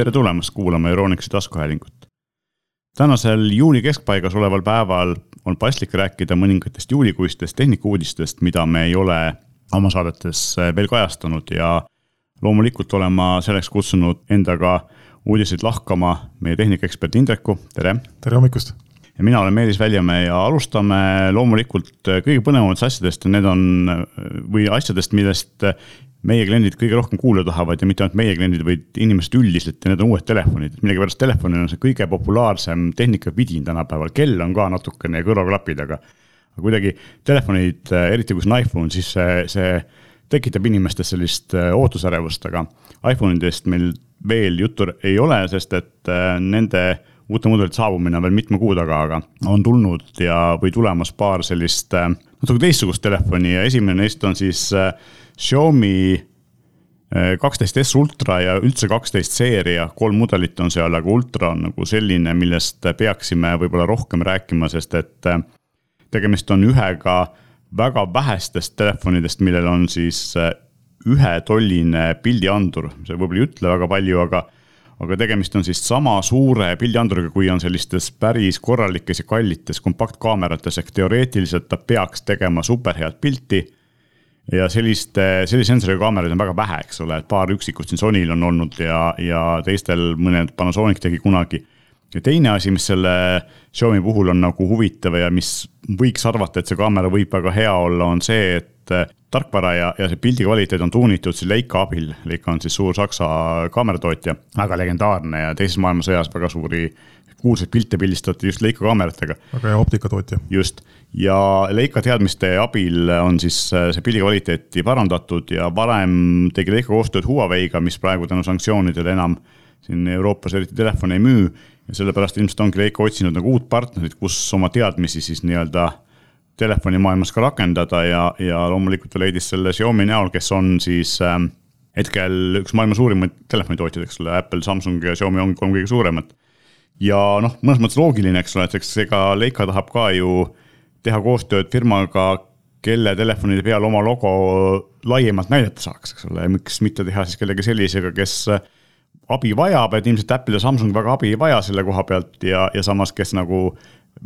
tere tulemast kuulama Euronixi taskuhäälingut. tänasel juuli keskpaigas oleval päeval on paslik rääkida mõningatest juulikuistest tehnikauudistest, mida me ei ole oma saadetes veel kajastanud ja loomulikult olen ma selleks kutsunud endaga uudiseid lahkama meie tehnikaekspert Indreku, tere. tere hommikust. Ja mina olen Meelis Väljamäe ja alustame loomulikult kõige põnevamatest asjadest. Ja need on või asjadest, millest meie kliendid kõige rohkem kuulda tahavad ja mitte ainult meie kliendid, vaid inimesed üldiselt. Ja need on uued telefonid, millegipärast telefon on see kõige populaarsem tehnikavidin tänapäeval, kell on ka natukene ja kõrvaklapid, aga. aga kuidagi telefonid, eriti kui see on iPhone, siis see, see tekitab inimestes sellist äh, ootusärevust, aga iPhone idest meil veel juttu ei ole, sest et äh, nende uute mudelite saabumine on veel mitme kuu taga, aga on tulnud ja, või tulemas paar sellist äh, natuke teistsugust telefoni ja esimene neist on siis Xiaomi kaksteist S Ultra ja üldse kaksteist seeria, kolm mudelit on seal, aga Ultra on nagu selline, millest peaksime võib-olla rohkem rääkima, sest et tegemist on ühega väga vähestest telefonidest, millel on siis äh, ühetolline pildiandur, see võib-olla ei ütle väga palju, aga aga tegemist on siis sama suure pildianduriga, kui on sellistes päris korralikes ja kallites kompaktkaamerates, ehk teoreetiliselt ta peaks tegema superhead pilti. ja selliste, sellise sensoriga kaameraid on väga vähe, eks ole, et paar üksikut siin Sonyl on olnud ja, ja teistel mõned Panasonic tegi kunagi ja teine asi, mis selle Xiaomi puhul on nagu huvitav ja mis võiks arvata, et see kaamera võib väga hea olla, on see, et tarkvara ja, ja see pildi kvaliteet on tuunitud siis Leica abil. Leica on siis suur Saksa kaameratootja, väga legendaarne ja teises maailmasõjas väga suuri kuulsaid pilte pildistati just Leica kaameratega. väga hea optikatootja. just, ja Leica teadmiste abil on siis äh, see pildi kvaliteeti parandatud ja varem tegi Leica koostööd Huawei'ga, mis praegu tänu sanktsioonidele enam siin Euroopas eriti telefone ei müü ja sellepärast ilmselt ongi Leica otsinud nagu uut partnerit, kus oma teadmisi siis nii-öelda telefonimaailmas ka rakendada ja, ja loomulikult ta leidis selle Xiaomi näol, kes on siis äh, hetkel üks maailma suurimaid telefonitootjaid, eks ole, Apple, Samsung ja Xiaomi ongi kolm kõige suuremat. ja noh, mõnes mõttes loogiline, eks ole, et eks ega Leica tahab ka ju teha koostööd firmaga, kelle telefonide peal oma logo laiemalt näidata saaks, eks ole, miks mitte teha siis kellegi sellisega, kes abi vajab, et ilmselt Apple ja Samsung väga abi ei vaja selle koha pealt ja, ja samas, kes nagu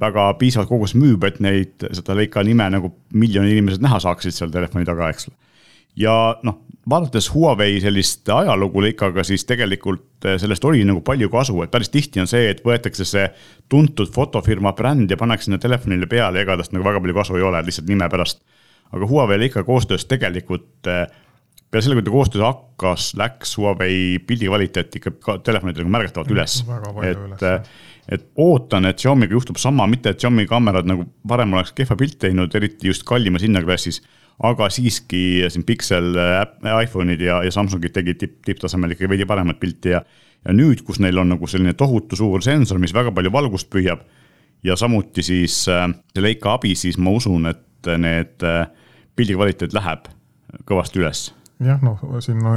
väga piisavalt kogus müüb, et neid, seda Leica nime nagu miljonid inimesed näha saaksid seal telefoni taga, eks. ja noh, vaadates Huawei sellist ajalugu Leicaga, siis tegelikult eh, sellest oli nagu palju kasu, et päris tihti on see, et võetakse see tuntud fotofirma bränd ja pannakse sinna telefonile peale ja ega tast nagu väga palju kasu ei ole, lihtsalt nime pärast. aga Huawei Leica koostöös tegelikult äh, peale selle, kui ta koostöös hakkas, läks Huawei pildi kvaliteet ikka telefonidel märgatavalt üles. et, et ootan, et Xiaomi'ga juhtub sama, mitte et Xiaomi kaamerad nagu varem oleks kehva pilti teinud, eriti just kallimas hinnaklassis. aga siiski siin Pixel iPhone'id ja, ja Samsungid tegid tipp, tipptasemel ikka veidi paremat pilti ja. ja nüüd, kus neil on nagu selline tohutu suur sensor, mis väga palju valgust püüab. ja samuti siis äh, see Leica abi, siis ma usun, et need äh, pildi kvaliteet läheb kõvasti üles jah, noh, siin no,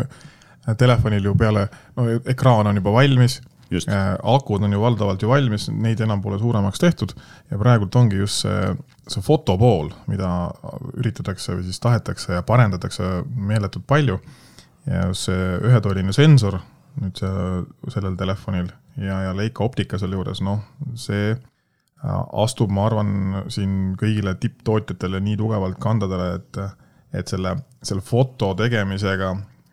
telefonil ju peale, no ekraan on juba valmis. Äh, akud on ju valdavalt ju valmis, neid enam pole suuremaks tehtud ja praegult ongi just see, see foto pool, mida üritatakse või siis tahetakse ja parendatakse meeletult palju. ja just see ühetolline sensor nüüd see, sellel telefonil ja, ja Leica optika selle juures, noh, see äh, astub, ma arvan, siin kõigile tipptootjatele nii tugevalt kandadele, et et selle, selle foto tegemisega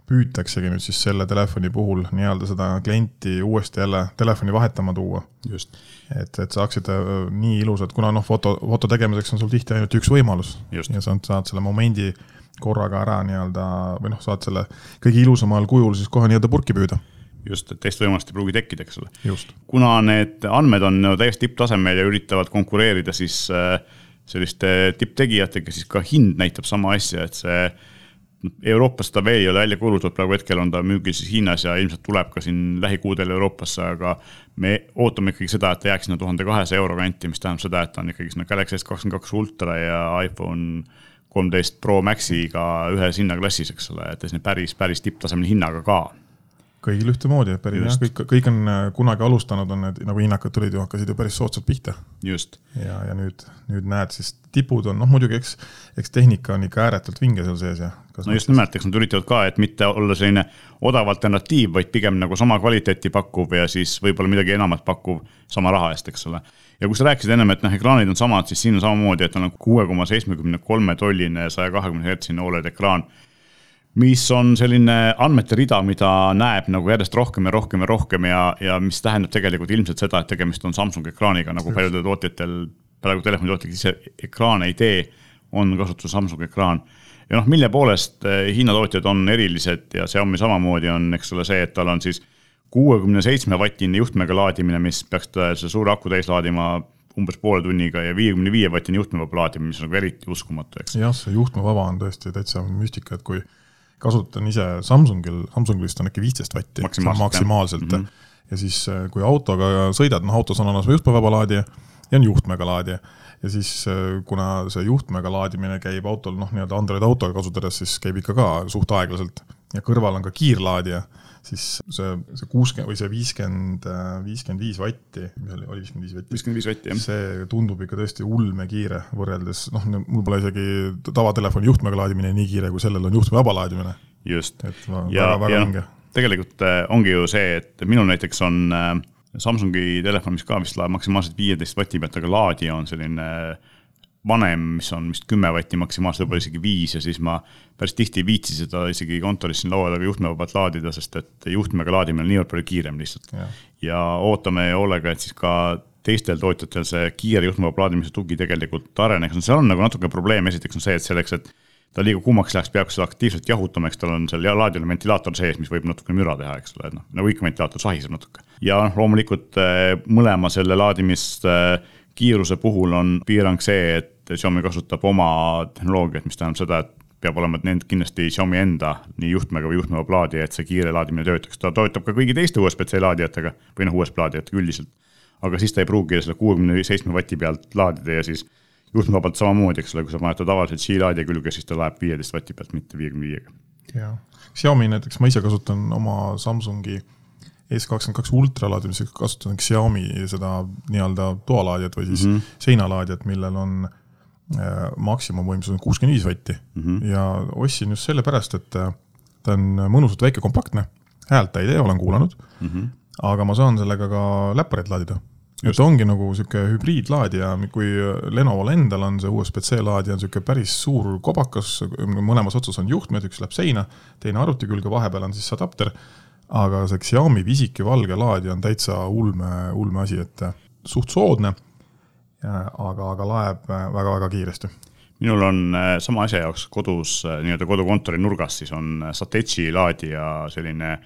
püütaksegi nüüd siis selle telefoni puhul nii-öelda seda klienti uuesti jälle telefoni vahetama tuua. et, et saaksid äh, nii ilusad, kuna noh, foto, foto tegemiseks on sul tihti ainult üks võimalus Just. ja sa saad selle momendi korraga ära nii-öelda või noh, saad selle kõige ilusamal kujul siis kohe nii-öelda purki püüda just, et teist võimalust ei pruugi tekkida, eks ole. kuna need andmed on täiesti tipptasemel ja üritavad konkureerida, siis äh, selliste tipptegijatega, siis ka hind näitab sama asja, et see Euroopas ta veel ei ole välja kuulutatud, praegu hetkel on ta müügil siis Hiinas ja ilmselt tuleb ka siin lähikuudel Euroopasse, aga me ootame ikkagi seda, et ta jääks sinna tuhande kahesaja euro kanti, mis tähendab seda, et ta on ikkagi sinna Galaxy S kakskümmend kaks ultra ja iPhone kolmteist Pro Maxiga ühes hinnaklassis, eks ole, et selline päris, päris tipptasemel hinnaga ka kõigil ühtemoodi, päris jah, kõik, kõik on äh, kunagi alustanud, on need nagu hinnakad tulid ju, hakkasid ju päris soodsalt pihta. just. ja, ja nüüd, nüüd näed siis tipud on, noh muidugi eks, eks tehnika on ikka ääretult vinge seal sees ja. no just nimelt, eks nad üritavad ka, et mitte olla selline odav alternatiiv, vaid pigem nagu sama kvaliteeti pakkuv ja siis võib-olla midagi enamat pakkuv sama raha eest, eks ole. ja kui sa rääkisid ennem, et noh, ekraanid on samad, siis siin on samamoodi, et on kuue koma seitsmekümne kolme tolline saja kahekümne hertsine Oled ekraan mis on selline andmete rida, mida näeb nagu järjest rohkem ja rohkem ja rohkem ja, ja mis tähendab tegelikult ilmselt seda, et tegemist on Samsung ekraaniga, nagu paljudel tootjatel, praegu telefonitootjad ise ekraane ei tee, on kasutusel Samsung ekraan. ja noh, mille poolest eh, Hiina tootjad on erilised ja Xiaomi samamoodi on, eks ole, see, et tal on siis kuuekümne seitsme vatine juhtmega laadimine, mis peaks selle suure aku täis laadima umbes poole tunniga ja viiekümne viie vatine juhtmevaba laadimine, mis on nagu eriti uskumatu, eks. jah, see juhtmevaba on tõesti täitsa müstika, et kui kasutan ise Samsungil, Samsungil vist on äkki viisteist vatti maksimaalselt, maksimaalselt. Mm -hmm. ja siis, äh, kui autoga sõidad, noh autos on olemas juhtmevaba laadija ja on juhtmega laadija. ja siis, äh, kuna see juhtmega laadimine käib autol noh, nii-öelda Android autoga kasutades, siis käib ikka ka suht aeglaselt ja kõrval on ka kiirlaadija siis see, see kuuskümmend või see viiskümmend, viiskümmend viis vatti, mis oli, oli viiskümmend viis vatti? viiskümmend viis vatti, jah. see tundub ikka tõesti ulmekiire võrreldes, noh, mul pole isegi tavatelefoni juhtmega laadimine nii kiire, kui sellel on juhtmevaba laadimine. just. et ma, ja, väga, väga vinge. tegelikult äh, ongi ju see, et minul näiteks on äh, Samsungi telefon, mis ka vist laeb maksimaalselt viieteist vati pealt, aga laadija on selline äh, vanem, mis on vist kümme vatti maksimaalselt, võib-olla isegi viis ja siis ma päris tihti ei viitsi seda isegi kontoris siin laua taga juhtmevabalt laadida, sest et juhtmega laadimine on niivõrd palju kiirem lihtsalt. ja ootame hoolega, et siis ka teistel tootjatel see kiire juhtmevaba laadimise tugi tegelikult areneks, no seal on nagu natuke probleem, esiteks on see, et selleks, et ta liiga kuumaks läheks, peab seda aktiivselt jahutama, eks tal on seal laadijal ventilaator sees, mis võib natuke müra teha, eks ole, et noh, nagu ikka ventilaator sahiseb natuke. ja noh, loomulikult eh, mõlema selle laadimist kiiruse puhul on piirang see, et Xiaomi kasutab oma tehnoloogiat, mis tähendab seda, et peab olema nend kindlasti Xiaomi enda nii juhtmega või juhtmeva plaadi, et see kiire laadimine töötaks, ta toetab ka kõigi teiste USB-C laadijatega või noh, USB laadijatega üldiselt. aga siis ta ei pruugi selle kuuekümne seitsme vati pealt laadida ja siis juhtmevabalt samamoodi, eks ole, kui sa paned ta tavaliselt Qi-laadija külge, siis ta laeb viieteist vati pealt, mitte viiekümne viiega. jah, Xiaomi näiteks ma ise kasutan oma Samsungi S22 ultra laadimiseks kasutan Xiaomi seda nii-öelda toalaadijat või siis mm -hmm. seinalaadijat, millel on maksimumvõimsus on kuuskümmend viis vatti mm. -hmm. ja ostsin just sellepärast, et äh, ta on mõnusalt väike, kompaktne, häält ta ei tee, olen kuulanud mm. -hmm. aga ma saan sellega ka läppareid laadida. et ongi nagu sihuke hübriidlaadija, kui Lenovo'l endal on see USB-C laadija on sihuke päris suur kobakas, mõlemas otsas on juhtmed, üks läheb seina, teine arvuti külge, vahepeal on siis adapter aga see Xiaomi pisike valge laadija on täitsa ulme, ulme asi, et äh, suht soodne, aga, aga laeb väga-väga äh, kiiresti. Minul on äh, sama asja jaoks kodus nii-öelda kodukontori nurgas, siis on Satechi laadija selline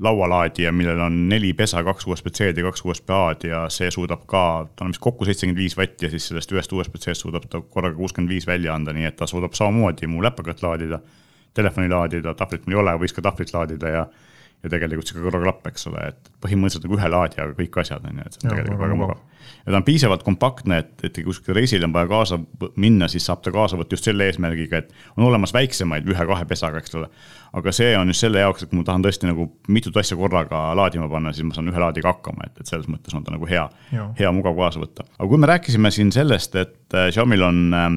laualaadija, millel on neli pesa, kaks USB-C-d ja kaks USB-A-d ja see suudab ka, ta on vist kokku seitsekümmend viis vatti ja siis sellest ühest USB-C-st suudab ta korraga kuuskümmend viis välja anda, nii et ta suudab samamoodi mu läpakat laadida, telefoni laadida, tahvlit mul ei ole, võiks ka tahvlit laadida ja ja tegelikult sihuke kõrvaklapp, eks ole, et põhimõtteliselt nagu ühe laadijaga kõik asjad on ju, et see on ja, tegelikult väga mugav. ja ta on piisavalt kompaktne, et, et kui kuskil reisil on vaja kaasa minna, siis saab ta kaasa võtta just selle eesmärgiga, et on olemas väiksemaid ühe-kahe pesaga, eks ole. aga see on just selle jaoks, et kui ma tahan tõesti nagu mitut asja korraga laadima panna, siis ma saan ühe laadiga hakkama, et, et selles mõttes on ta nagu hea, hea mugav kaasa võtta. aga kui me rääkisime siin sellest, et äh, Xiaomi'l on äh,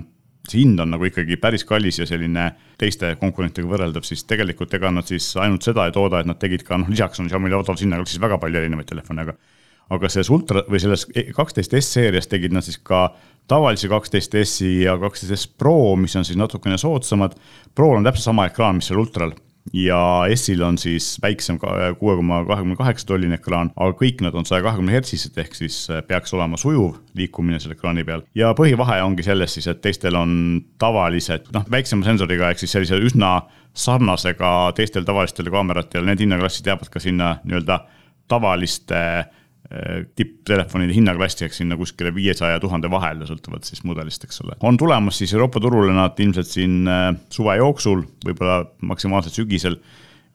see hind on nagu ikkagi päris kallis ja selline teiste konkurentidega võrreldav, siis tegelikult ega nad siis ainult seda ei tooda, et nad tegid ka noh, lisaks on Xiaomi'l odavas hinnaga siis väga palju erinevaid telefone, aga aga selles ultra või selles kaksteist S seerias tegid nad siis ka tavalise kaksteist S-i ja kaksteist S Pro, mis on siis natukene soodsamad. Pro'l on täpselt sama ekraan, mis seal ultral ja S-il on siis väiksem kuue koma kahekümne kaheksa tolline ekraan, aga kõik nad on saja kahekümne hertsised, ehk siis äh, peaks olema sujuv liikumine selle ekraani peal. ja põhivahe ongi selles siis, et teistel on tavalised, noh, väiksema sensoriga ehk siis sellise üsna sarnasega teistel tavalistel kaameratel, need hinnaklassid jäävad ka sinna nii-öelda tavaliste äh, Äh, tipptelefonide hinnaklassiks sinna kuskile viiesaja tuhande vahele, sõltuvalt siis mudelist, eks ole. on tulemas siis Euroopa turule nad ilmselt siin äh, suve jooksul, võib-olla maksimaalselt sügisel,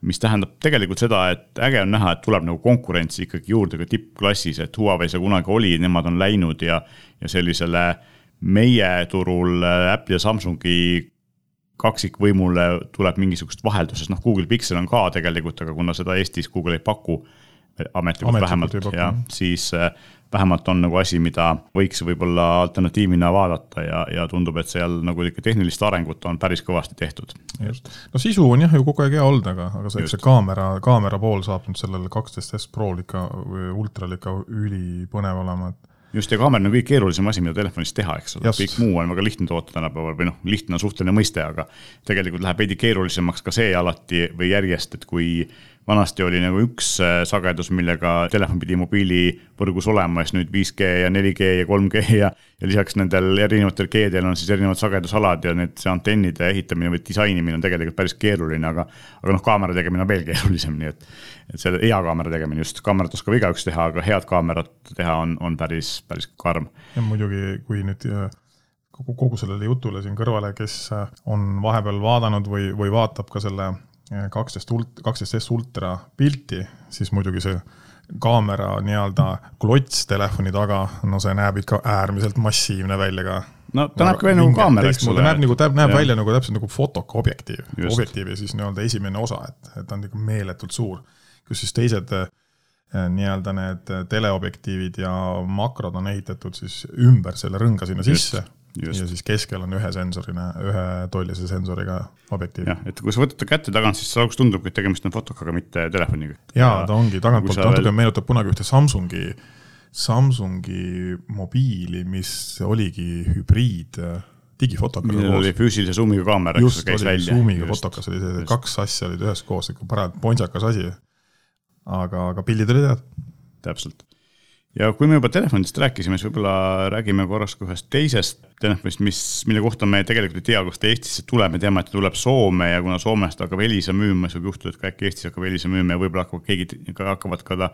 mis tähendab tegelikult seda, et äge on näha, et tuleb nagu konkurentsi ikkagi juurde ka tippklassis, et Huawei see kunagi oli, nemad on läinud ja, ja sellisele meie turul äh, Apple'i ja Samsungi kaksikvõimule tuleb mingisugust vaheldust, sest noh, Google Pixel on ka tegelikult, aga kuna seda Eestis Google ei paku, ametlikult vähemalt, jah, siis äh, vähemalt on nagu asi, mida võiks võib-olla alternatiivina vaadata ja, ja tundub, et seal nagu ikka tehnilist arengut on päris kõvasti tehtud. just, no sisu on jah ju kogu aeg hea olnud, aga, aga see, see kaamera, kaamera pool saab nüüd sellel kaksteist S Prol ikka või ultral ikka ülipõnev olema, et just, ja kaamera on kõige keerulisem asi, mida telefonis teha, eks ole, kõik muu on väga lihtne toota tänapäeval või noh, lihtne on suhteline mõiste, aga tegelikult läheb veidi keerulisemaks ka see alati või järjest, et kui vanasti oli nagu üks äh, sagedus, millega telefon pidi mobiilivõrgus olema, siis nüüd 5G ja 4G ja 3G ja, ja lisaks nendel erinevatel G-del on siis erinevad sagedusalad ja need, see antennide ehitamine või disainimine on tegelikult päris keeruline, aga, aga noh, kaamera tegemine on veel keerulisem, nii et, et selle hea kaamera tegemine just, kaamerat oskab igaüks teha, aga head kaamerat teha on, on päris, päris karm. ja muidugi, kui nüüd kogu, kogu sellele jutule siin kõrvale, kes on vahepeal vaadanud või, või vaatab ka selle kaksteist ult-, kaksteist S ultra pilti, siis muidugi see kaamera nii-öelda klots telefoni taga, no see näeb ikka äärmiselt massiivne välja ka. no ta näeb ka nagu kaamera, eks ole. näeb nagu, ta näeb ja. välja nagu täpselt nagu fotoka objektiiv, objektiivi siis nii-öelda esimene osa, et, et ta on ikka meeletult suur. kus siis teised eh, nii-öelda need teleobjektiivid ja makrod on ehitatud siis ümber selle rõnga sinna Just. sisse Just. ja siis keskel on ühe sensorina, ühe tollise sensoriga objektiiv. jah, et kui sa võtad ta kätte tagant, siis alguses tundubki, et tegemist on fotokaga, mitte telefoniga. jaa, ta ongi tagantpoolt, natuke veel... meenutab kunagi ühte Samsungi, Samsungi mobiili, mis oligi hübriid äh, digifotokaga koos. oli füüsilise suumiga kaamera, eks käis välja. suumiga fotokas oli see, kaks asja olid üheskoos, ikka parajalt pontsakas asi. aga, aga pildid olid head. täpselt ja kui me juba telefonidest rääkisime, siis võib-olla räägime korraks ka ühest teisest telefonist, mis, mille kohta me tegelikult ei tea, kust ta Eestisse tuleb, me teame, et ta tuleb Soome ja kuna Soomest hakkab Elisa müüma, siis võib juhtuda, et ka äkki Eestis hakkab Elisa müüma ja võib-olla hakkab keegi, hakkavad ka ta,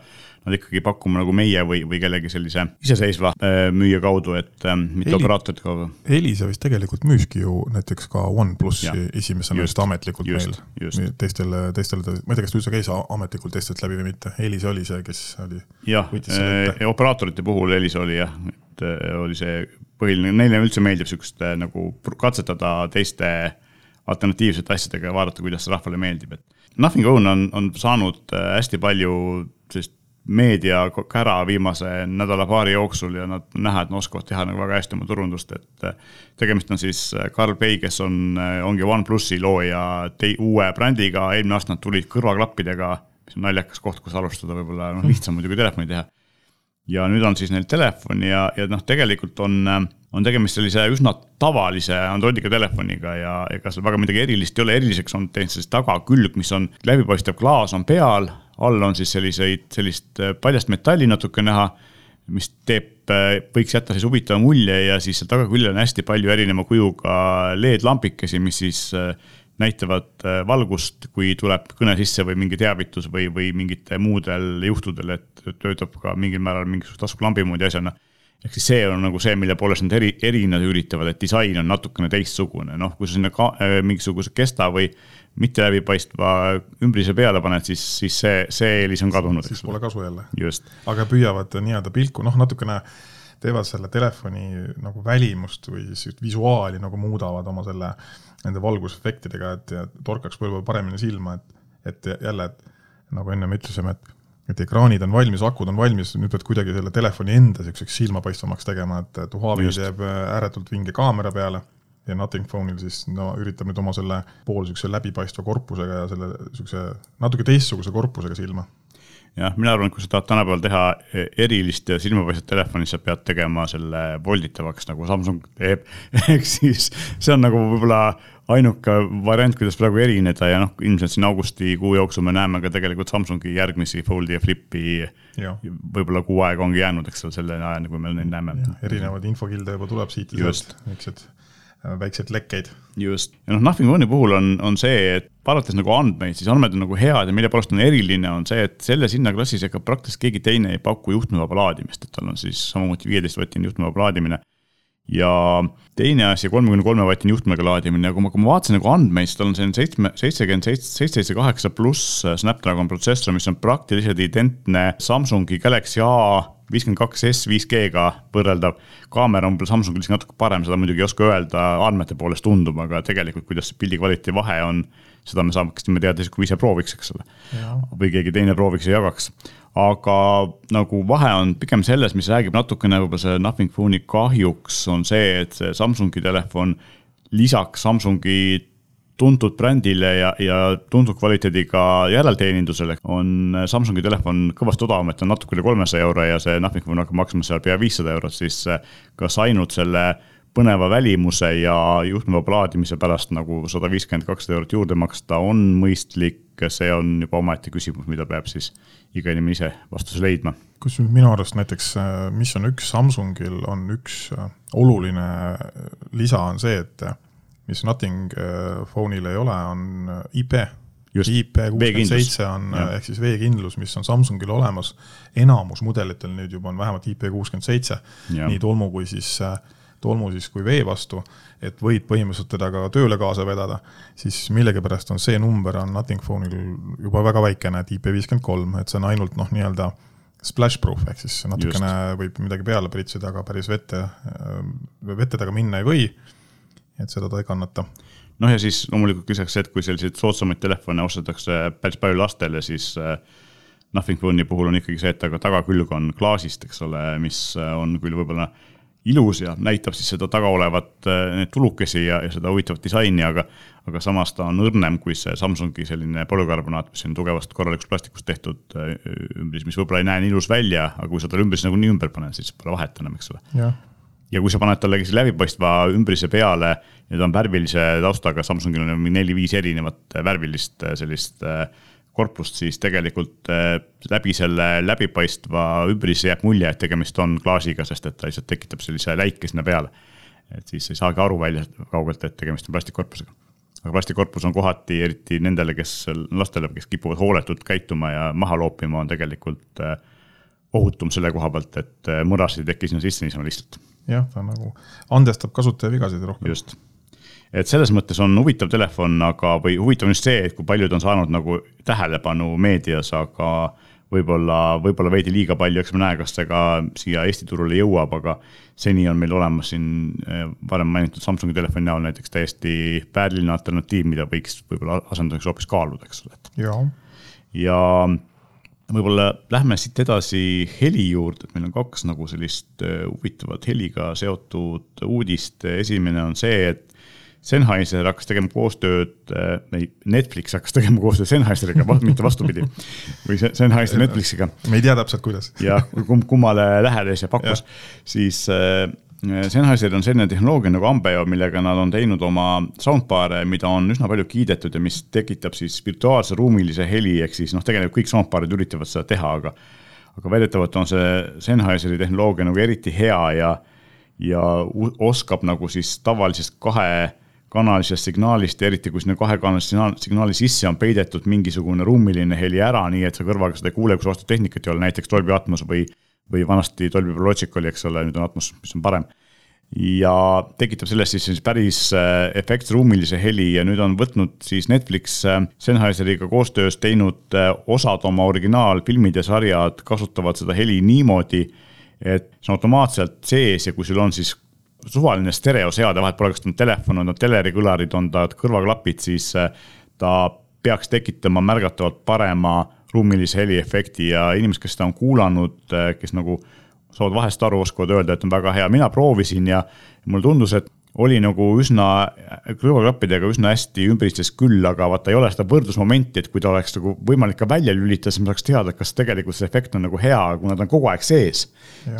nad ikkagi pakkuma nagu meie või, või kellegi sellise iseseisva äh, müüja kaudu, et äh, mitte Eli, operaatorite kaudu. Elisa vist tegelikult müüski ju näiteks ka OnePlusi esimesena vist ametlikult just, meil. teistel, teistel, ma ei tea, kas ta üldse käis ametlikult teistelt läbi või mitte, Elisa oli see, kes oli. jah, operaatorite puhul Elisa oli jah, et äh, oli see põhiline, neile üldse meeldib sihukest äh, nagu katsetada teiste alternatiivsete asjadega ja vaadata, kuidas see rahvale meeldib, et. Nothing Own on, on saanud äh, hästi palju sellist meediakära viimase nädala-paari jooksul ja nad näha, et nad oskavad teha nagu väga hästi oma turundust, et tegemist on siis Carl Pei, kes on, ongi OnePlusi looja uue brändiga, eelmine aasta nad tulid kõrvaklappidega, mis on naljakas koht, kus alustada, võib-olla noh, lihtsam muidugi telefoni teha ja nüüd on siis neil telefon ja, ja noh, tegelikult on, on tegemist sellise üsna tavalise Androidiga telefoniga ja ega seal väga midagi erilist ei ole, eriliseks on teinud siis tagakülg, mis on läbipaistev klaas on peal, all on siis selliseid, sellist äh, paljast metalli natuke näha, mis teeb, äh, võiks jätta siis huvitava mulje ja siis seal tagaküljel on hästi palju erineva kujuga LED-lambikesi, mis siis äh, näitavad äh, valgust, kui tuleb kõne sisse või mingi teavitus või, või mingitel muudel juhtudel, et töötab ka mingil määral mingisuguse taskulambi moodi asjana. ehk siis see on nagu see, mille poolest nad eri, erineda üritavad, et disain on natukene teistsugune, noh, kui sa sinna ka, äh, mingisuguse kesta või mitte läbipaistva ümbrise peale paned, siis, siis see, see eelis on kadunud. siis pole kasu jälle. aga püüavad nii-öelda pilku, noh, natukene teevad selle telefoni nagu välimust või siis visuaali nagu muudavad oma selle nende valgusefektidega, et torkaks võib-olla paremini silma, et, et jälle, et nagu ennem ütlesime, et et ekraanid on valmis, akud on valmis, nüüd pead kuidagi selle telefoni enda niisuguseks silmapaistvamaks tegema, et, et Huawei teeb ääretult vinge kaamera peale ja Nothing Phone'il siis no üritab nüüd oma selle pool niisuguse läbipaistva korpusega ja selle niisuguse natuke teistsuguse korpusega silma jah, mina arvan, et kui sa tahad tänapäeval teha e, erilist ja silmapaistvat telefoni, sa pead tegema selle volditavaks, nagu Samsung teeb. ehk siis see on nagu võib-olla ainuke variant, kuidas praegu erineda ja noh, ilmselt siin augustikuu jooksul me näeme ka tegelikult Samsungi järgmisi Foldi ja Flipi. võib-olla kuu aega ongi jäänud, eks ole, selle ajani, kui me neid näeme. erinevaid infokilde juba tuleb siit ja sealt, niisugused Äh, väikseid lekkeid. just, ja noh, Nothing One'i puhul on, on see, et vaadates nagu andmeid, siis andmed on nagu head ja mille poolest on eriline, on see, et selles hinnaklassis ega praktiliselt keegi teine ei paku juhtmevaba laadimist, et tal on siis samamoodi viieteist vatine juhtmevaba laadimine. Ja teine asi, kolmekümne kolme vatine juhtmega laadimine, kui ma, kui ma vaatasin nagu andmeid, siis tal on selline seitsme, seitsekümmend seitse, seitse, seitse, kaheksa pluss Snapdragon protsessor, mis on praktiliselt identne Samsungi Galaxy A viiskümmend kaks S 5G-ga võrreldav. kaamera on Samsungil isegi natuke parem, seda muidugi ei oska öelda, andmete poolest tundub, aga tegelikult, kuidas pildi kvaliteedi vahe on, seda me saaksime teada siis, kui ise prooviks, eks ole. või keegi teine prooviks ja jagaks aga nagu vahe on pigem selles, mis räägib natukene võib-olla see Nothing Phone'i kahjuks, on see, et see Samsungi telefon lisaks Samsungi tuntud brändile ja, ja tuntud kvaliteediga järelteenindusele on Samsungi telefon kõvasti odavam, et on natuke üle kolmesaja euro ja see Nothing Phone hakkab maksma seal pea viissada eurot, siis kas ainult selle põneva välimuse ja juhtmevaba laadimise pärast nagu sada viiskümmend, kakssada eurot juurde maksta on mõistlik, see on juba omaette küsimus, mida peab siis iga inimene ise vastuse leidma. kusjuures minu arust näiteks, mis on üks Samsungil, on üks äh, oluline äh, lisa, on see, et äh, mis Nothing Phone'il ei ole, on IP. IP kuuskümmend seitse on ja. ehk siis veekindlus, mis on Samsungil olemas. enamus mudelitel nüüd juba on vähemalt IP kuuskümmend seitse, nii tolmu kui siis äh, tolmu siis kui vee vastu, et võid põhimõtteliselt teda ka tööle kaasa vedada, siis millegipärast on see number on Nothing Phone'il juba väga väikene, et IP viiskümmend kolm, et see on ainult noh, nii-öelda splash proof ehk siis natukene Just. võib midagi peale pritsida, aga päris vette, vette taga minna ei või. et seda ta ei kannata noh, ja siis loomulikult lisaks see, et kui selliseid soodsamaid telefone ostetakse päris palju lastele, siis äh, Nothing Phone'i puhul on ikkagi see, et aga tagakülg on klaasist, eks ole, mis äh, on küll võib-olla ilus ja näitab siis seda taga olevat äh, neid tulukesi ja, ja seda huvitavat disaini, aga aga samas ta on õrnem kui see Samsungi selline polükarbonaat, mis on tugevast korralikust plastikust tehtud äh, ümbris, mis võib-olla ei näe nii ilus välja, aga kui sa talle ümbris nagunii ümber paned, siis pole vahet enam, eks ole. ja kui sa paned talle läbipaistva ümbrise peale ja ta on värvilise taustaga, Samsungil on neli-viis erinevat värvilist sellist äh, korpust, siis tegelikult äh, läbi selle läbipaistva ümbrise jääb mulje, et tegemist on klaasiga, sest et ta lihtsalt tekitab sellise läike sinna peale. et siis ei saagi aru välja kaugelt, et tegemist on plastikkorpusega. aga plastikkorpus on kohati, eriti nendele, kes, lastele, kes kipuvad hooletult käituma ja maha loopima, on tegelikult äh, ohutum selle koha pealt, et äh, mõrasid ei teki sinna sisse niisama lihtsalt. jah, ta nagu andestab kasutajavigasid rohkem. just et selles mõttes on huvitav telefon, aga, või huvitav on just see, et kui palju ta on saanud nagu tähelepanu meedias, aga võib-olla, võib-olla veidi liiga palju, eks me näe, kas see ka siia Eesti turule jõuab, aga seni on meil olemas siin eh, varem mainitud Samsungi telefoni näol näiteks täiesti vääriline alternatiiv, mida võiks võib-olla asendamiseks hoopis kaaluda, eks ole. ja võib-olla lähme siit edasi heli juurde, et meil on kaks nagu sellist eh, huvitavat heliga seotud uudist. esimene on see, et Sennheiser hakkas tegema koostööd, äh, ei, Netflix hakkas tegema koostööd Sennheiseriga, mitte vastupidi. või Sennheiser Netflixiga. me ei tea täpselt, kuidas. jah, kumb kummale lähenes ja pakkus, siis äh, Sennheiseril on selline tehnoloogia nagu Ambeo, millega nad on teinud oma soundbar'e, mida on üsna palju kiidetud ja mis tekitab siis virtuaalse ruumilise heli, ehk siis noh, tegelikult kõik soundbar'id üritavad seda teha, aga aga väidetavalt on see Sennheiseri tehnoloogia nagu eriti hea ja ja oskab nagu siis tavalisest kahe kanalisest signaalist ja eriti kui sinna kahekanalise signaali sisse on peidetud mingisugune ruumiline heli ära, nii et sa kõrvaga seda ei kuule, kui sul vastu tehnikat ei ole, näiteks Dolby Atmos või, või vanasti Dolby Logic oli, eks ole, nüüd on Atmos, mis on parem. ja tekitab sellest siis, siis päris äh, efektse ruumilise heli ja nüüd on võtnud siis Netflix äh, Sennheiseriga koostöös teinud äh, osad oma originaalfilmid ja sarjad kasutavad seda heli niimoodi, et see on automaatselt sees ja kui sul on siis suvaline stereoseade, vahet pole, kas ta on telefon, on ta telerikõlarid, on ta kõrvaklapid, siis äh, ta peaks tekitama märgatavalt parema ruumilise heliefekti ja inimesed, kes seda on kuulanud, äh, kes nagu saavad vahest aru, oskavad öelda, et on väga hea, mina proovisin ja mulle tundus, et oli nagu üsna kõrvaklappidega üsna hästi ümbristes küll, aga vaata ei ole seda võrdlusmomenti, et kui ta oleks nagu võimalik ka välja lülitada, siis ma saaks teada, kas tegelikult see efekt on nagu hea, kuna ta on kogu aeg sees.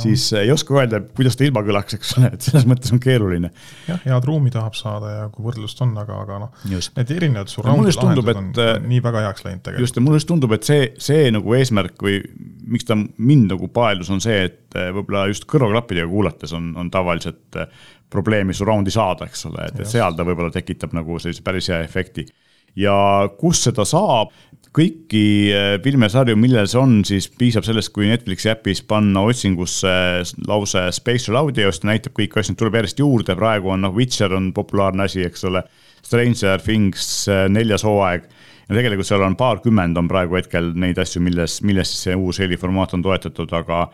siis ei oska öelda, kuidas ta ilma kõlaks, eks ole, et selles mõttes on keeruline. jah, head ruumi tahab saada ja kui võrdlust on, aga, aga noh, need erinevad surround'i lahendused on, äh, nii väga heaks läinud tegelikult. just, ja mulle just tundub, et see, see nagu eesmärk või miks ta mind nagu paelus, on see, et äh, võib-olla just kõrvaklappidega kuulates on, on tavaliselt äh, probleemi surround'i saada, eks ole, et, seal ta võib-olla tekitab nagu sellise päris hea efekti. ja kus seda saab, kõiki filme ja sarju, millel see on, siis piisab sellest, kui Netflixi äpis panna otsingusse lause spatial audio, siis ta näitab kõiki asju, tuleb järjest juurde, praegu on noh, Witcher on populaarne asi, eks ole. Stranger Things neljas hooaeg ja tegelikult seal on paarkümmend on praegu hetkel neid asju, milles, milles siis see uus heliformaat on toetatud, aga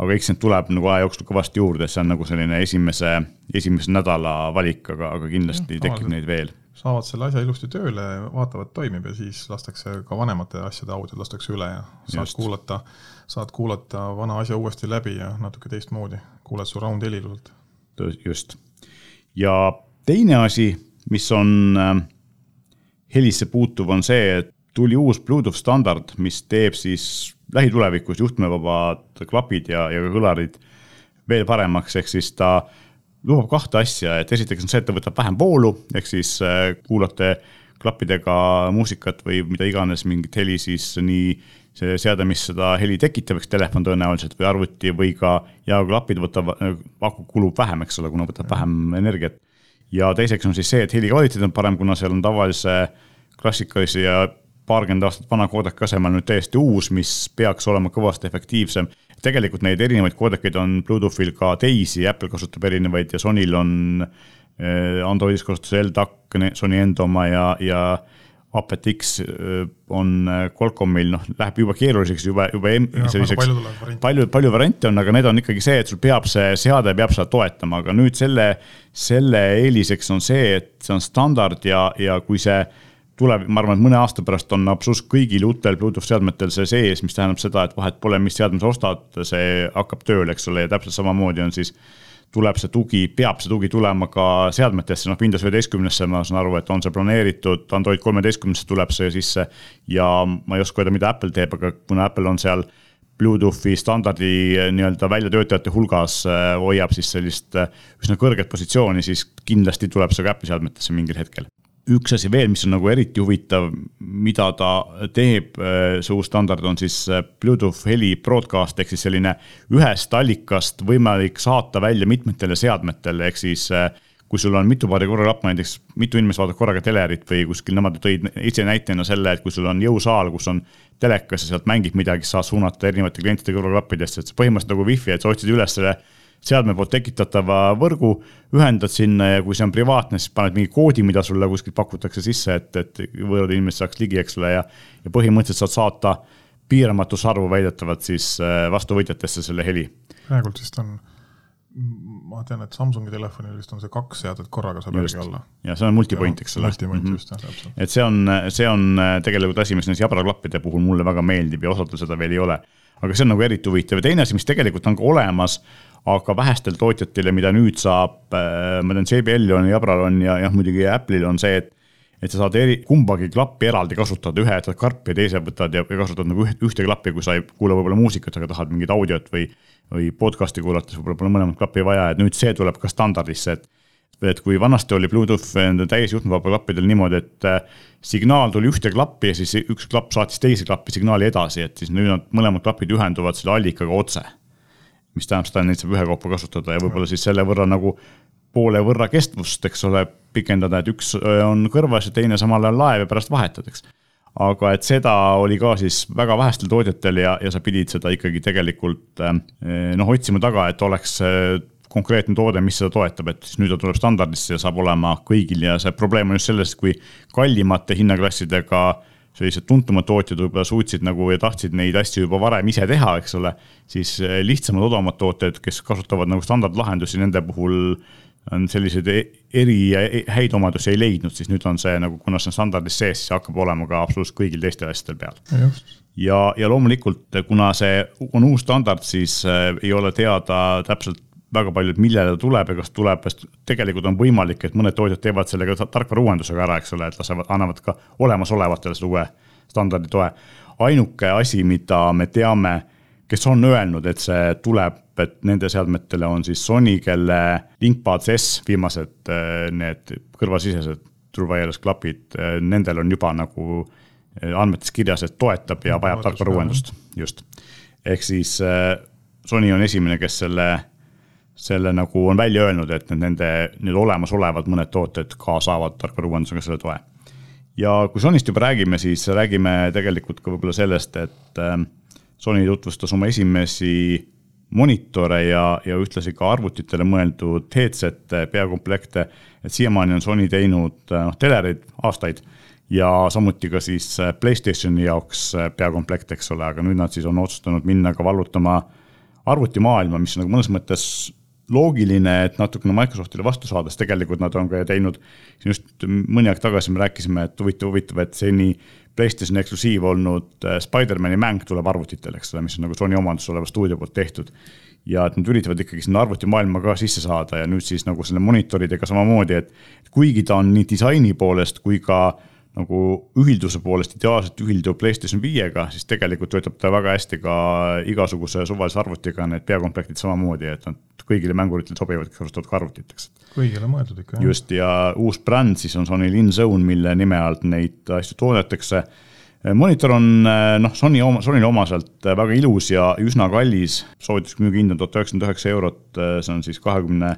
aga eks neid tuleb nagu aja jooksul kõvasti juurde, see on nagu selline esimese, esimese nädala valik, aga, aga kindlasti ja, tekib neid veel. saavad selle asja ilusti tööle, vaatavad, toimib ja siis lastakse ka vanemate asjade audiod lastakse üle ja saad Just. kuulata, saad kuulata vana asja uuesti läbi ja natuke teistmoodi, kuuled su round heli ilusalt. just. ja teine asi, mis on äh, helisse puutuv, on see, et tuli uus Bluetooth standard, mis teeb siis lähitulevikus juhtmevabad klapid ja, ja kõlarid veel paremaks, ehk siis ta lubab kahte asja, et esiteks on see, et ta võtab vähem voolu, ehk siis äh, kuulate klappidega muusikat või mida iganes, mingit heli, siis nii see seade, mis seda heli tekitab, eks telefon tõenäoliselt või arvuti või ka jaoklapid võtavad, aku kulub vähem, eks ole, kuna võtab vähem energiat. ja teiseks on siis see, et heli kvaliteet on parem, kuna seal on tavalise klassikalise ja paarkümmend aastat vana koodeki asemel nüüd täiesti uus, mis peaks olema kõvasti efektiivsem. tegelikult neid erinevaid koodekeid on Bluetoothil ka teisi, Apple kasutab erinevaid ja Sonyl on eh, Androidis kasutusel LDAC, Sony Endo oma ja, ja Apet-X eh, on eh, Qualcommil, noh, läheb juba keeruliseks, juba, juba selliseks. palju, palju variante on, aga need on ikkagi see, et sul peab see seade peab seda toetama, aga nüüd selle, selle eeliseks on see, et see on standard ja, ja kui see tuleb, ma arvan, et mõne aasta pärast on absoluutselt kõigil uutel Bluetooth seadmetel see sees, mis tähendab seda, et vahet pole, mis seadme sa ostad, see hakkab tööle, eks ole, ja täpselt samamoodi on siis tuleb see tugi, peab see tugi tulema ka seadmetesse, noh Windows üheteistkümnesse ma saan aru, et on see planeeritud, Android kolmeteistkümnesse tuleb see sisse. ja ma ei oska öelda, mida Apple teeb, aga kuna Apple on seal Bluetoothi standardi nii-öelda väljatöötajate hulgas äh, hoiab siis sellist äh, üsna kõrget positsiooni, siis kindlasti tuleb see ka Apple'i seadmetesse mingil hetkel üks asi veel, mis on nagu eriti huvitav, mida ta teeb, äh, see uus standard on siis äh, Bluetooth heli broadcast ehk siis selline ühest allikast võimalik saata välja mitmetele seadmetele, ehk siis äh, kui sul on mitu paari korraklapp, näiteks mitu inimest vaatab korraga telerit või kuskil, nemad tõid ise näitena selle, et kui sul on jõusaal, kus on telekas ja sealt mängib midagi, saad suunata erinevate klientide kõrvaklappidesse, et see põhimõtteliselt nagu wifi, et sa otsid üles selle seadme poolt tekitatava võrgu, ühendad sinna ja kui see on privaatne, siis paned mingi koodi, mida sulle kuskilt pakutakse sisse, et, et võõrad inimesed saaks ligi, eks ole, ja, ja põhimõtteliselt saad saata piiramatus arvu väidetavalt siis äh, vastuvõtjatesse selle heli. praegult vist on, ma tean, et Samsungi telefonil vist on see kaks seadet korraga saab järgi olla. ja see on multipoint, eks ole. multipoint mm -hmm. just, jah, täpselt. et see on, see on äh, tegelikult asi, mis nendes jabraklappide puhul mulle väga meeldib ja osadel seda veel ei ole. aga see on nagu eriti huvitav ja teine asi, mis tegelikult on ka olemas, aga vähestel tootjatel ja mida nüüd saab, äh, ma tean, JBL-il on, Jabral on ja jah, muidugi Apple'il on see, et et sa saad eri, kumbagi klappi eraldi kasutada, ühe jätad karpi ja teise võtad ja, ja kasutad nagu üht, ühte klappi, kui sa ei kuula võib-olla muusikat, aga tahad mingit audiot või, või podcast'i kuulates võib-olla pole mõlemat klappi vaja, et nüüd see tuleb ka standardisse, et et kui vanasti oli Bluetooth nende täisjuhtmevaba klappidel niimoodi, et äh, signaal tuli ühte klappi ja siis üks klapp saatis teise klappi signaali edasi, et siis nüüd nad mõlemad klapid ühenduvad selle allikaga otse mis tähendab seda, et neid saab ühekaupa kasutada ja võib-olla siis selle võrra nagu poole võrra kestvust, eks ole, pikendada, et üks on kõrvas ja teine samal ajal laev ja pärast vahetad, eks. aga et seda oli ka siis väga vähestel tootjatel ja, ja sa pidid seda ikkagi tegelikult noh, otsima taga, et oleks konkreetne toode, mis seda toetab, et siis nüüd ta tuleb standardisse ja saab olema kõigil ja see probleem on just selles, kui kallimate hinnaklassidega sellised tuntumad tootjad võib-olla suutsid nagu ja tahtsid neid asju juba varem ise teha, eks ole. siis eh, lihtsamad, odavamad tootjad, kes kasutavad nagu standardlahendusi, nende puhul on selliseid e-, eri ja e-, häid omadusi ei leidnud, siis nüüd on see nagu, kuna see on standardis sees, siis hakkab olema ka absoluutselt kõigil teistel asjadel peal. ja, ja loomulikult, kuna see on uus standard, siis äh, ei ole teada täpselt väga palju, et millele ta tuleb ja kas tuleb, sest tegelikult on võimalik, et mõned tootjad teevad selle ka tarkvara uuendusega ära, eks ole, et lasevad, annavad ka olemasolevatele selle uue standardi toe. ainuke asi, mida me teame, kes on öelnud, et see tuleb, et nende seadmetele on siis Sony, kelle ThinkPads S, viimased äh, need kõrvasisesed True Wireless klapid, äh, nendel on juba nagu äh, andmetes kirjas, et toetab ja vajab tarkvara uuendust, just. ehk siis Sony on esimene, kes selle selle nagu on välja öelnud, et need nende, need olemasolevad mõned tooted ka saavad tarkvarauuendusega selle toe. ja kui Sonyst juba räägime, siis räägime tegelikult ka võib-olla sellest, et ähm, Sony tutvustas oma esimesi monitore ja, ja ühtlasi ka arvutitele mõeldud headset'e, peakomplekte. et siiamaani on Sony teinud noh, telereid aastaid ja samuti ka siis Playstationi jaoks peakomplekt, eks ole, aga nüüd nad siis on otsustanud minna ka vallutama arvutimaailma, mis on nagu mõnes mõttes loogiline, et natukene Microsoftile vastu saada, sest tegelikult nad on ka teinud, just mõni aeg tagasi me rääkisime, et huvitav, huvitav, et seni PlayStationi eksklusiiv olnud äh, Spider-man'i mäng tuleb arvutitele, eks ole, mis on nagu Sony omandus oleva stuudio poolt tehtud. ja et nad üritavad ikkagi sinna arvutimaailma ka sisse saada ja nüüd siis nagu selle monitoridega samamoodi, et kuigi ta on nii disaini poolest kui ka nagu ühilduse poolest ideaalselt ühildub PlayStation viiega, siis tegelikult töötab ta väga hästi ka igasuguse suvalise arvutiga, need peakomplektid samamoodi, et nad kõigile mänguritele sobivad, kes kasutavad ka arvutit, eks. kõigile mõeldud ikka, jah. just, ja uus bränd siis on Sony InZone, mille nime alt neid asju toodetakse. monitor on noh, Sony oma, Sonyle omaselt väga ilus ja üsna kallis, soovituslik müügihind on tuhat üheksakümmend üheksa eurot, see on siis kahekümne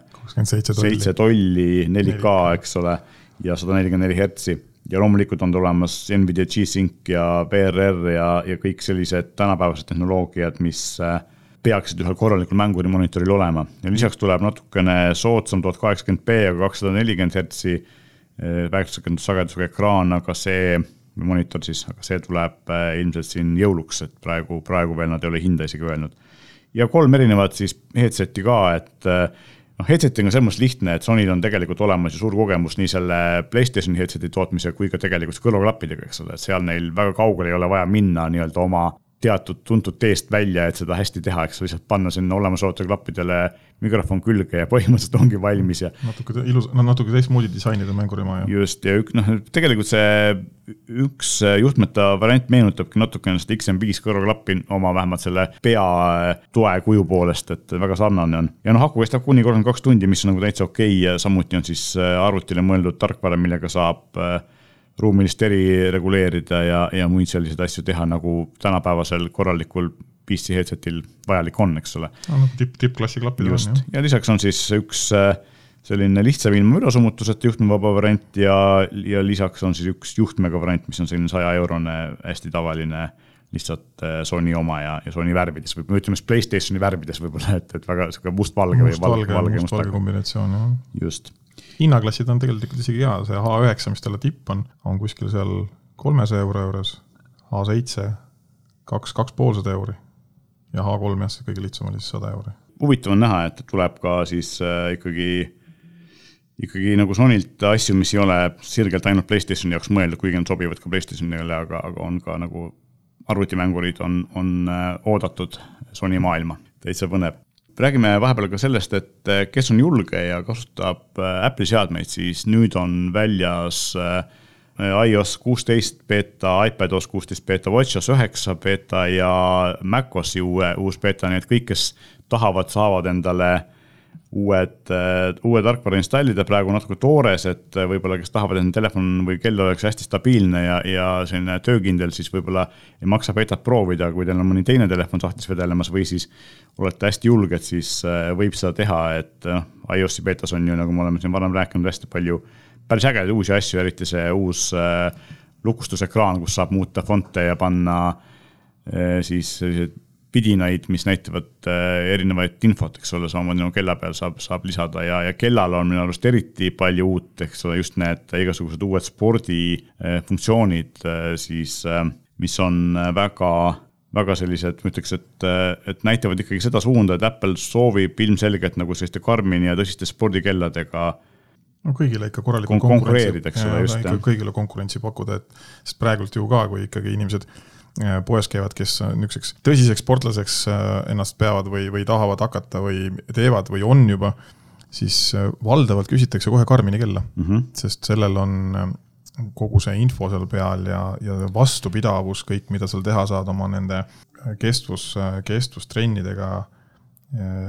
seitse tolli, 4K, eks ole, ja sada nelikümmend neli hertsi ja loomulikult on tulemas Nvidia G-Sync ja PRR ja, ja kõik sellised tänapäevased tehnoloogiad, mis äh, peaksid ühel korralikul mängurimonitoril olema ja lisaks tuleb natukene soodsam tuhat kaheksakümmend B ja kakssada nelikümmend hertsi äh, väikesagedusega ekraan, aga see monitor siis, aga see tuleb äh, ilmselt siin jõuluks, et praegu, praegu veel nad ei ole hinda isegi öelnud. ja kolm erinevat siis headset'i ka, et noh, headset'ing on selles mõttes lihtne, et Sonyl on tegelikult olemas ju suur kogemus nii selle Playstationi headset'i tootmisega kui ka tegelikult kõrvaklappidega, eks ole, et seal neil väga kaugele ei ole vaja minna nii-öelda oma teatud tuntud teest välja, et seda hästi teha, eks lihtsalt panna sinna olemasolevatele klappidele mikrofon külge ja põhimõtteliselt ongi valmis ja. natuke ilus, no natuke teistmoodi disainida mängurima ja. just ja ük, noh, tegelikult see üks juhtmeta variant meenutabki natukene seda XM5 kõrvaklappi oma vähemalt selle pea toe kuju poolest, et väga sarnane on. ja noh, aku kestab kuni kolmkümmend kaks tundi, mis on nagu täitsa okei okay ja samuti on siis arvutile mõeldud tarkvara, millega saab äh, ruumilist eri reguleerida ja, ja muid selliseid asju teha, nagu tänapäevasel korralikul PC headset'il vajalik on, eks ole. no tipp, tippklassi klapid on jah. ja lisaks on siis üks äh, selline lihtsam ilma mürasummutuseta juhtmevaba variant ja, ja lisaks on siis üks juhtmega variant, mis on selline saja eurone, hästi tavaline lihtsalt äh, Sony oma ja, ja Sony värvides või ütleme siis Playstationi värvides võib-olla, et, et väga sihuke mustvalge või valge, valge, mustvalge kombinatsioon, jah. just hinnaklassid on tegelikult isegi hea, see H9, mis talle tipp on, on kuskil seal kolmesaja euro juures, H7 kaks, kaks poolsada euri ja H3 jah, see kõige lihtsam oli siis sada euri. huvitav on näha, et tuleb ka siis äh, ikkagi, ikkagi nagu Sonylt asju, mis ei ole sirgelt ainult Playstationi jaoks mõeldud, kuigi nad sobivad ka Playstationile, aga, aga on ka nagu arvutimängurid on, on äh, oodatud Sony maailma, täitsa põnev räägime vahepeal ka sellest, et eh, kes on julge ja kasutab eh, Apple'i seadmeid, siis nüüd on väljas eh, iOS kuusteist beeta, iPadOS kuusteist beeta, WatchOS üheksa beeta ja macOS-i uue, uus beeta, nii et kõik, kes tahavad, saavad endale uued, uue tarkvara installida, praegu natuke toores, et võib-olla, kes tahavad, et telefon või kell oleks hästi stabiilne ja, ja selline töökindel, siis võib-olla ei maksa betat proovida, kui teil on mõni teine telefon sahtlis vedelemas või siis olete hästi julged, siis äh, võib seda teha, et noh, iOS-i betas on ju, nagu me oleme siin varem rääkinud, hästi palju päris ägedaid uusi asju, eriti see uus äh, lukustusekraan, kus saab muuta fonte ja panna äh, siis selliseid pidinaid, mis näitavad äh, erinevaid infot, eks ole, samamoodi nagu kella peal saab, saab lisada ja, ja kellal on minu arust eriti palju uut, eks ole, just need igasugused uued spordifunktsioonid äh, siis, äh, mis on väga väga sellised, ma ütleks, et, et näitavad ikkagi seda suunda, et Apple soovib ilmselgelt nagu selliste Karmini ja tõsiste spordikelladega no kõigile ikka korralikult kon konkureerida, eks ole, just. kõigile konkurentsi pakkuda, et sest praegult ju ka, kui ikkagi inimesed Äh, poes käivad, kes niisuguseks tõsiseks sportlaseks äh, ennast peavad või, või tahavad hakata või teevad või on juba, siis äh, valdavalt küsitakse kohe Karmini kella mm, -hmm. sest sellel on kogu see info seal peal ja, ja vastupidavus, kõik, mida seal teha saad oma nende kestvus, kestvustrennidega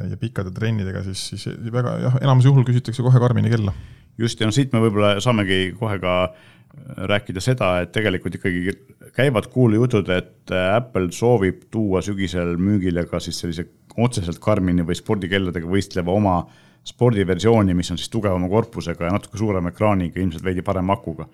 ja pikkade trennidega, siis, siis väga jah, enamus juhul küsitakse kohe Karmini kella. Just, ja no siit me võib-olla saamegi kohe ka rääkida seda, et tegelikult ikkagi käivad kuulujutud, et äh, Apple soovib tuua sügisel müügile ka siis sellise otseselt Karmini või spordikelladega võistleva oma spordiversiooni, mis on siis tugevama korpusega ja natuke suurema ekraaniga, ilmselt veidi parema akuga.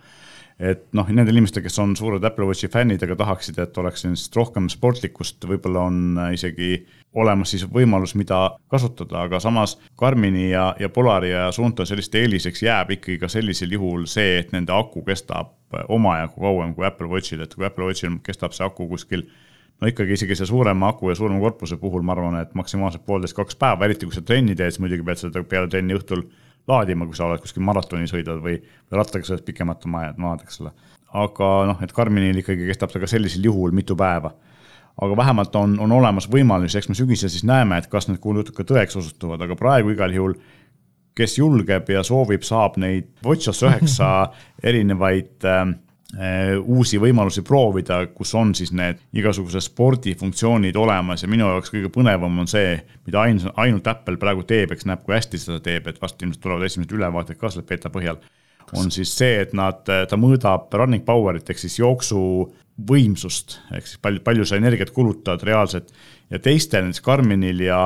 Et noh, nendel inimestel, kes on suured Apple Watchi fännid, aga tahaksid, et oleks sellist rohkem sportlikkust, võib-olla on isegi olemas siis võimalus, mida kasutada, aga samas Karmini ja, ja Polari ja Suunto selliste eeliseks jääb ikkagi ka sellisel juhul see, et nende aku kestab omajagu kauem kui Apple Watchil, et kui Apple Watchil kestab see aku kuskil no ikkagi isegi see suurema aku ja suurema korpuse puhul ma arvan, et maksimaalselt poolteist, kaks päeva, eriti kui sa trenni teed, siis muidugi pead seda peale trenni õhtul laadima, kui sa oled kuskil maratoni sõidad või, või rattaga sõidad pikemat maad, eks ole. aga noh, et Karminil ikkagi kestab ta ka sellisel juhul mitu päeva. aga vähemalt on, on olemas võimalus, eks me sügisel siis näeme, et kas need kuulujutud ka tõeks osutuvad, aga praegu igal juhul kes julgeb ja soovib, saab neid Watchos üheksa erinevaid äh, Äh, uusi võimalusi proovida, kus on siis need igasugused spordifunktsioonid olemas ja minu jaoks kõige põnevam on see, mida ainult, ainult Apple praegu teeb, eks näeb, kui hästi seda teeb, et vast ilmselt tulevad esimesed ülevaated ka selle beeta põhjal. on siis see, et nad, ta mõõdab running power'it ehk siis jooksu võimsust, ehk siis palju, palju sa energiat kulutad reaalselt ja teistel, näiteks Karminil ja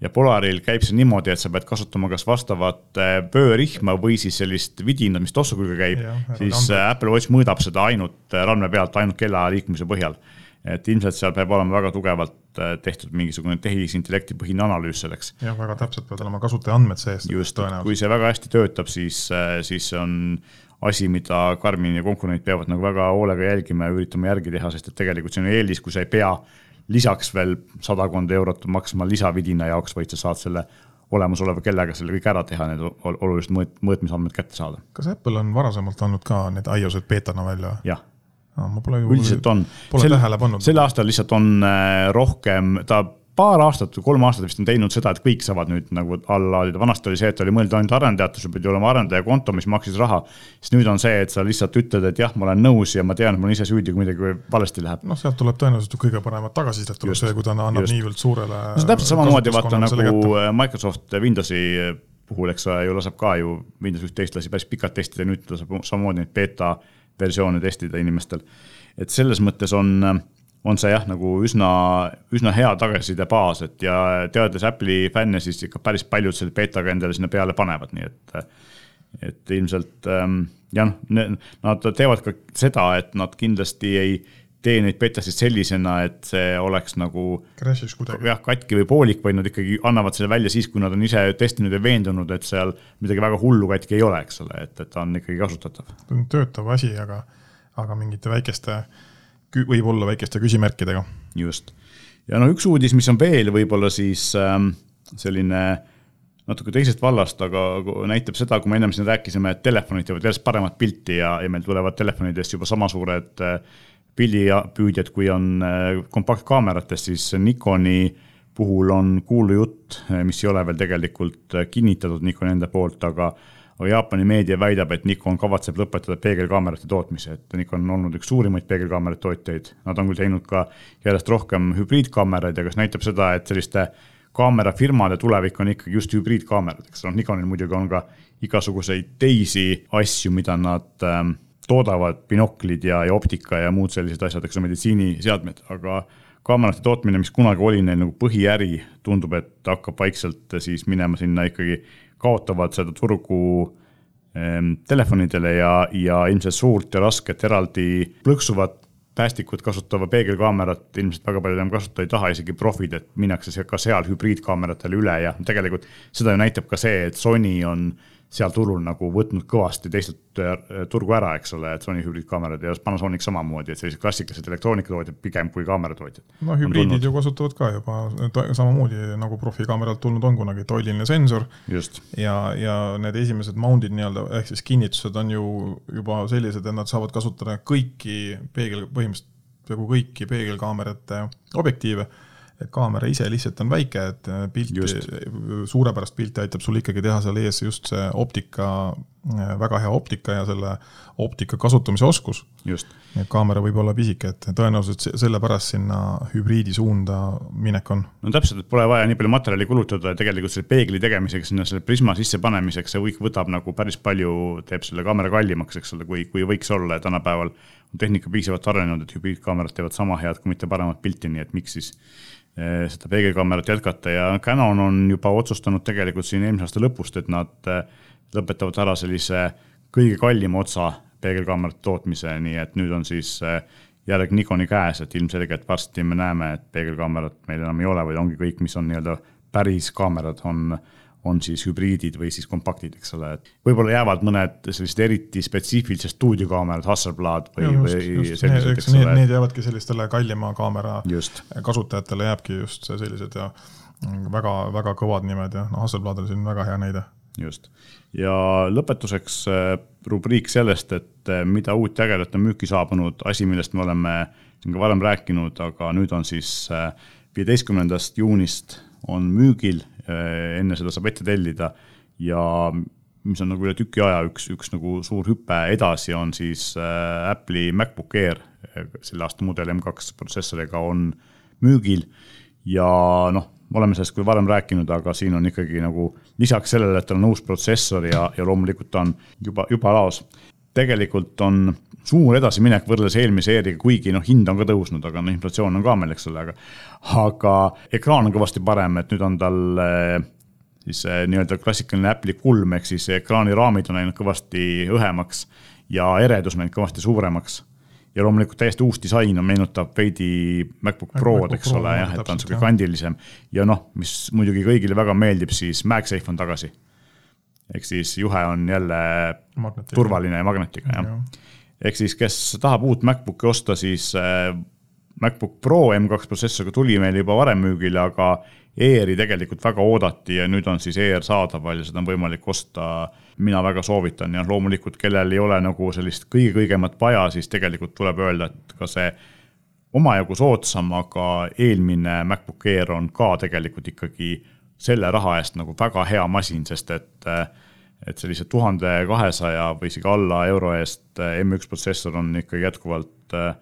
ja Polaril käib see niimoodi, et sa pead kasutama kas vastavat vöörihma või siis sellist vidinat, mis tossu külge käib, siis randme. Apple Watch mõõdab seda ainult randme pealt, ainult kella liikumise põhjal. et ilmselt seal peab olema väga tugevalt äh, tehtud mingisugune tehisintellekti põhine analüüs selleks. jah, väga täpselt peavad olema kasutajaandmed sees. just, kui see väga hästi töötab, siis, äh, siis see on asi, mida Karmin ja konkurendid peavad nagu väga hoolega jälgima ja üritama järgi teha, sest et tegelikult see on eelis, kui sa ei pea lisaks veel sadakond eurot maksma lisavidina jaoks, vaid sa saad selle olemasoleva kellega selle kõik ära teha, need olulised mõõt-, mõõtmisandmed kätte saada. kas Apple on varasemalt andnud ka need iOS-id beetana välja? jah no,. ma pole ju. üldiselt on. Pole tähele pannud. sel aastal lihtsalt on äh, rohkem, ta paar aastat või kolm aastat vist on teinud seda, et kõik saavad nüüd nagu alla vanasti oli see, et oli mõeldud ainult arendajatele, sul pidi olema arendaja konto, mis maksis raha. siis nüüd on see, et sa lihtsalt ütled, et jah, ma olen nõus ja ma tean, et ma olen ise süüdi, kui midagi valesti läheb. noh, sealt tuleb tõenäoliselt kõige paremat tagasisidet, tuleb see, kui ta annab just. niivõrd suurele. no see on täpselt samamoodi vaata nagu Microsoft Windowsi puhul, eks ole, ju laseb ka ju Windows üksteist lasi päris pikalt testida, nüüd laseb samamoodi neid beeta versioone testida inimestel. et selles mõttes on on see jah, nagu üsna, üsna hea tagasiside baas, et ja teades Apple'i fänne, siis ikka päris paljud selle beetaga endale sinna peale panevad, nii et, et ilmselt ähm, jah, nad teevad ka seda, et nad kindlasti ei tee neid betasid sellisena, et see oleks nagu crash'is kuidagi. jah, katki või poolik, vaid nad ikkagi annavad selle välja siis, kui nad on ise testinud ja veendunud, et seal midagi väga hullu katki ei ole, eks ole, et, et ta on ikkagi kasutatav. töötav asi, aga, aga mingite väikeste äh, võib-olla väikeste küsimärkidega. just, ja no üks uudis, mis on veel võib-olla siis ähm, selline natuke teisest vallast, aga näitab seda, kui me ennem siin rääkisime, et telefonid teevad järjest paremat pilti ja, ja meil tulevad telefonidest juba sama suured äh, pildipüüdjad, kui on äh, kompaktkaameratest, siis Nikoni puhul on kuulda jutt, mis ei ole veel tegelikult äh, kinnitatud Nikoni enda poolt, aga aga Jaapani meedia väidab, et Nikon kavatseb lõpetada peegelkaamerate tootmise, et Nikon on olnud üks suurimaid peegelkaamerate tootjaid. Nad on küll teinud ka järjest rohkem hübriidkaameraid ja kas näitab seda, et selliste kaamerafirmade tulevik on ikkagi just hübriidkaamerad, eks noh, Nikonil muidugi on ka igasuguseid teisi asju, mida nad ähm, toodavad, binoklid ja, ja optika ja muud sellised asjad, eks ole, meditsiiniseadmed, aga kaamerate tootmine, mis kunagi oli neil nagu põhiäri, tundub, et hakkab vaikselt siis minema sinna ikkagi kaotavad seda turgu ehm, telefonidele ja, ja ilmselt suurt ja rasket eraldi plõksuvat päästikut kasutava peegelkaamerat ilmselt väga paljud enam kasutada ei taha, isegi profid, et minnakse ka seal hübriidkaameratele üle ja tegelikult seda ju näitab ka see, et Sony on seal turul nagu võtnud kõvasti teistelt äh, turgu ära, eks ole, et Sony hübriidkaamerad ja Panasonic samamoodi, et sellised klassikalised elektroonikatootjad pigem kui kaameratootjad. no hübriidid ju kasutavad ka juba samamoodi nagu profikaameralt tulnud on kunagi toiline sensor. ja, ja need esimesed mount'id nii-öelda ehk siis kinnitused on ju juba sellised, et nad saavad kasutada kõiki peegel, põhimõtteliselt peaaegu kõiki peegelkaamerate objektiive et kaamera ise lihtsalt on väike, et äh, pilti, suurepärast pilti aitab sul ikkagi teha seal ees just see optika, äh, väga hea optika ja selle optika kasutamise oskus. et kaamera võib olla pisike, et tõenäoliselt sellepärast sinna hübriidi suunda minek on. no täpselt, et pole vaja nii palju materjali kulutada ja tegelikult selle peegli tegemiseks, sinna selle prisma sissepanemiseks, see kõik võtab nagu päris palju, teeb selle kaamera kallimaks, eks ole, kui, kui võiks olla ja tänapäeval tehnika piisavalt arenenud, et hübriidkaamerad teevad sama head, kui mitte paremat pilti, nii et miks siis Eh, seda peegelkaamerat jätkata. Ja Canon on juba otsustanud tegelikult siin eelmise aasta lõpust, et nad eh, lõpetavad ära sellise kõige kallima otsa peegelkaamerate tootmise, nii et nüüd on siis järg Nikoni käes, et ilmselgelt varsti me näeme, et peegelkaamerat meil enam ei ole, vaid ongi kõik, mis on nii-öelda päris kaamerad, on on siis hübriidid või siis kompaktid, eks ole, et võib-olla jäävad mõned sellised eriti spetsiifilised stuudiokaamerad, Hasselblad või, või sellised, eks ole. Need jäävadki sellistele kallima kaamera just. kasutajatele jääbki just sellised ja väga-väga kõvad nimed ja noh, Hasselblad on siin väga hea näide. just, ja lõpetuseks äh, rubriik sellest, et äh, mida uut ja ägedat on müüki saabunud, asi, millest me oleme siin ka varem rääkinud, aga nüüd on siis äh, viieteistkümnendast juunist on müügil enne seda saab ette tellida. Ja mis on nagu üle tüki aja üks, üks nagu suur hüpe edasi, on siis äh, Apple'i MacBook Air, selle aasta mudel M2 protsessoriga on müügil. Ja noh, oleme sellest küll varem rääkinud, aga siin on ikkagi nagu lisaks sellele, et tal on uus protsessor ja, ja loomulikult ta on juba, juba laos. Tegelikult on suur edasiminek võrreldes eelmise ER-iga, kuigi noh, hind on ka tõusnud, aga noh, inflatsioon on ka meil, eks ole, aga. aga ekraan on kõvasti parem, et nüüd on tal eh, siis eh, nii-öelda klassikaline Apple'i kulm ehk siis ekraaniraamid on läinud kõvasti õhemaks ja eredus läinud kõvasti suuremaks ja loomulikult täiesti uus disain on, meenutab veidi MacBook Prod, eks ole, jah, et ta on sihuke kandilisem. ja noh, mis muidugi kõigile väga meeldib, siis MagSafe on tagasi. Ehk siis juhe on jälle magnetiga. turvaline ja magnetiga, jah ja ehk siis, kes tahab uut MacBooki osta, siis äh, MacBook Pro M2 protsessoriga tuli meil juba varem müügile, aga Airi tegelikult väga oodati ja nüüd on siis Air saadaval ja seda on võimalik osta. mina väga soovitan ja loomulikult, kellel ei ole nagu sellist kõige-kõigemat vaja, siis tegelikult tuleb öelda, et ka see omajagu soodsam, aga eelmine MacBook Air on ka tegelikult ikkagi selle raha eest nagu väga hea masin, sest et äh, et sellise tuhande kahesaja või isegi alla euro eest äh, M1 protsessor on ikka jätkuvalt äh,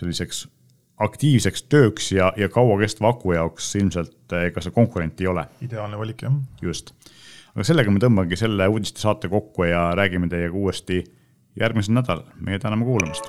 selliseks aktiivseks tööks ja, ja kauakestva aku jaoks ilmselt ega see konkurent ei ole. ideaalne valik, jah. just. aga sellega me tõmbamegi selle uudiste saate kokku ja räägime teiega uuesti järgmisel nädalal. meie täname kuulamast.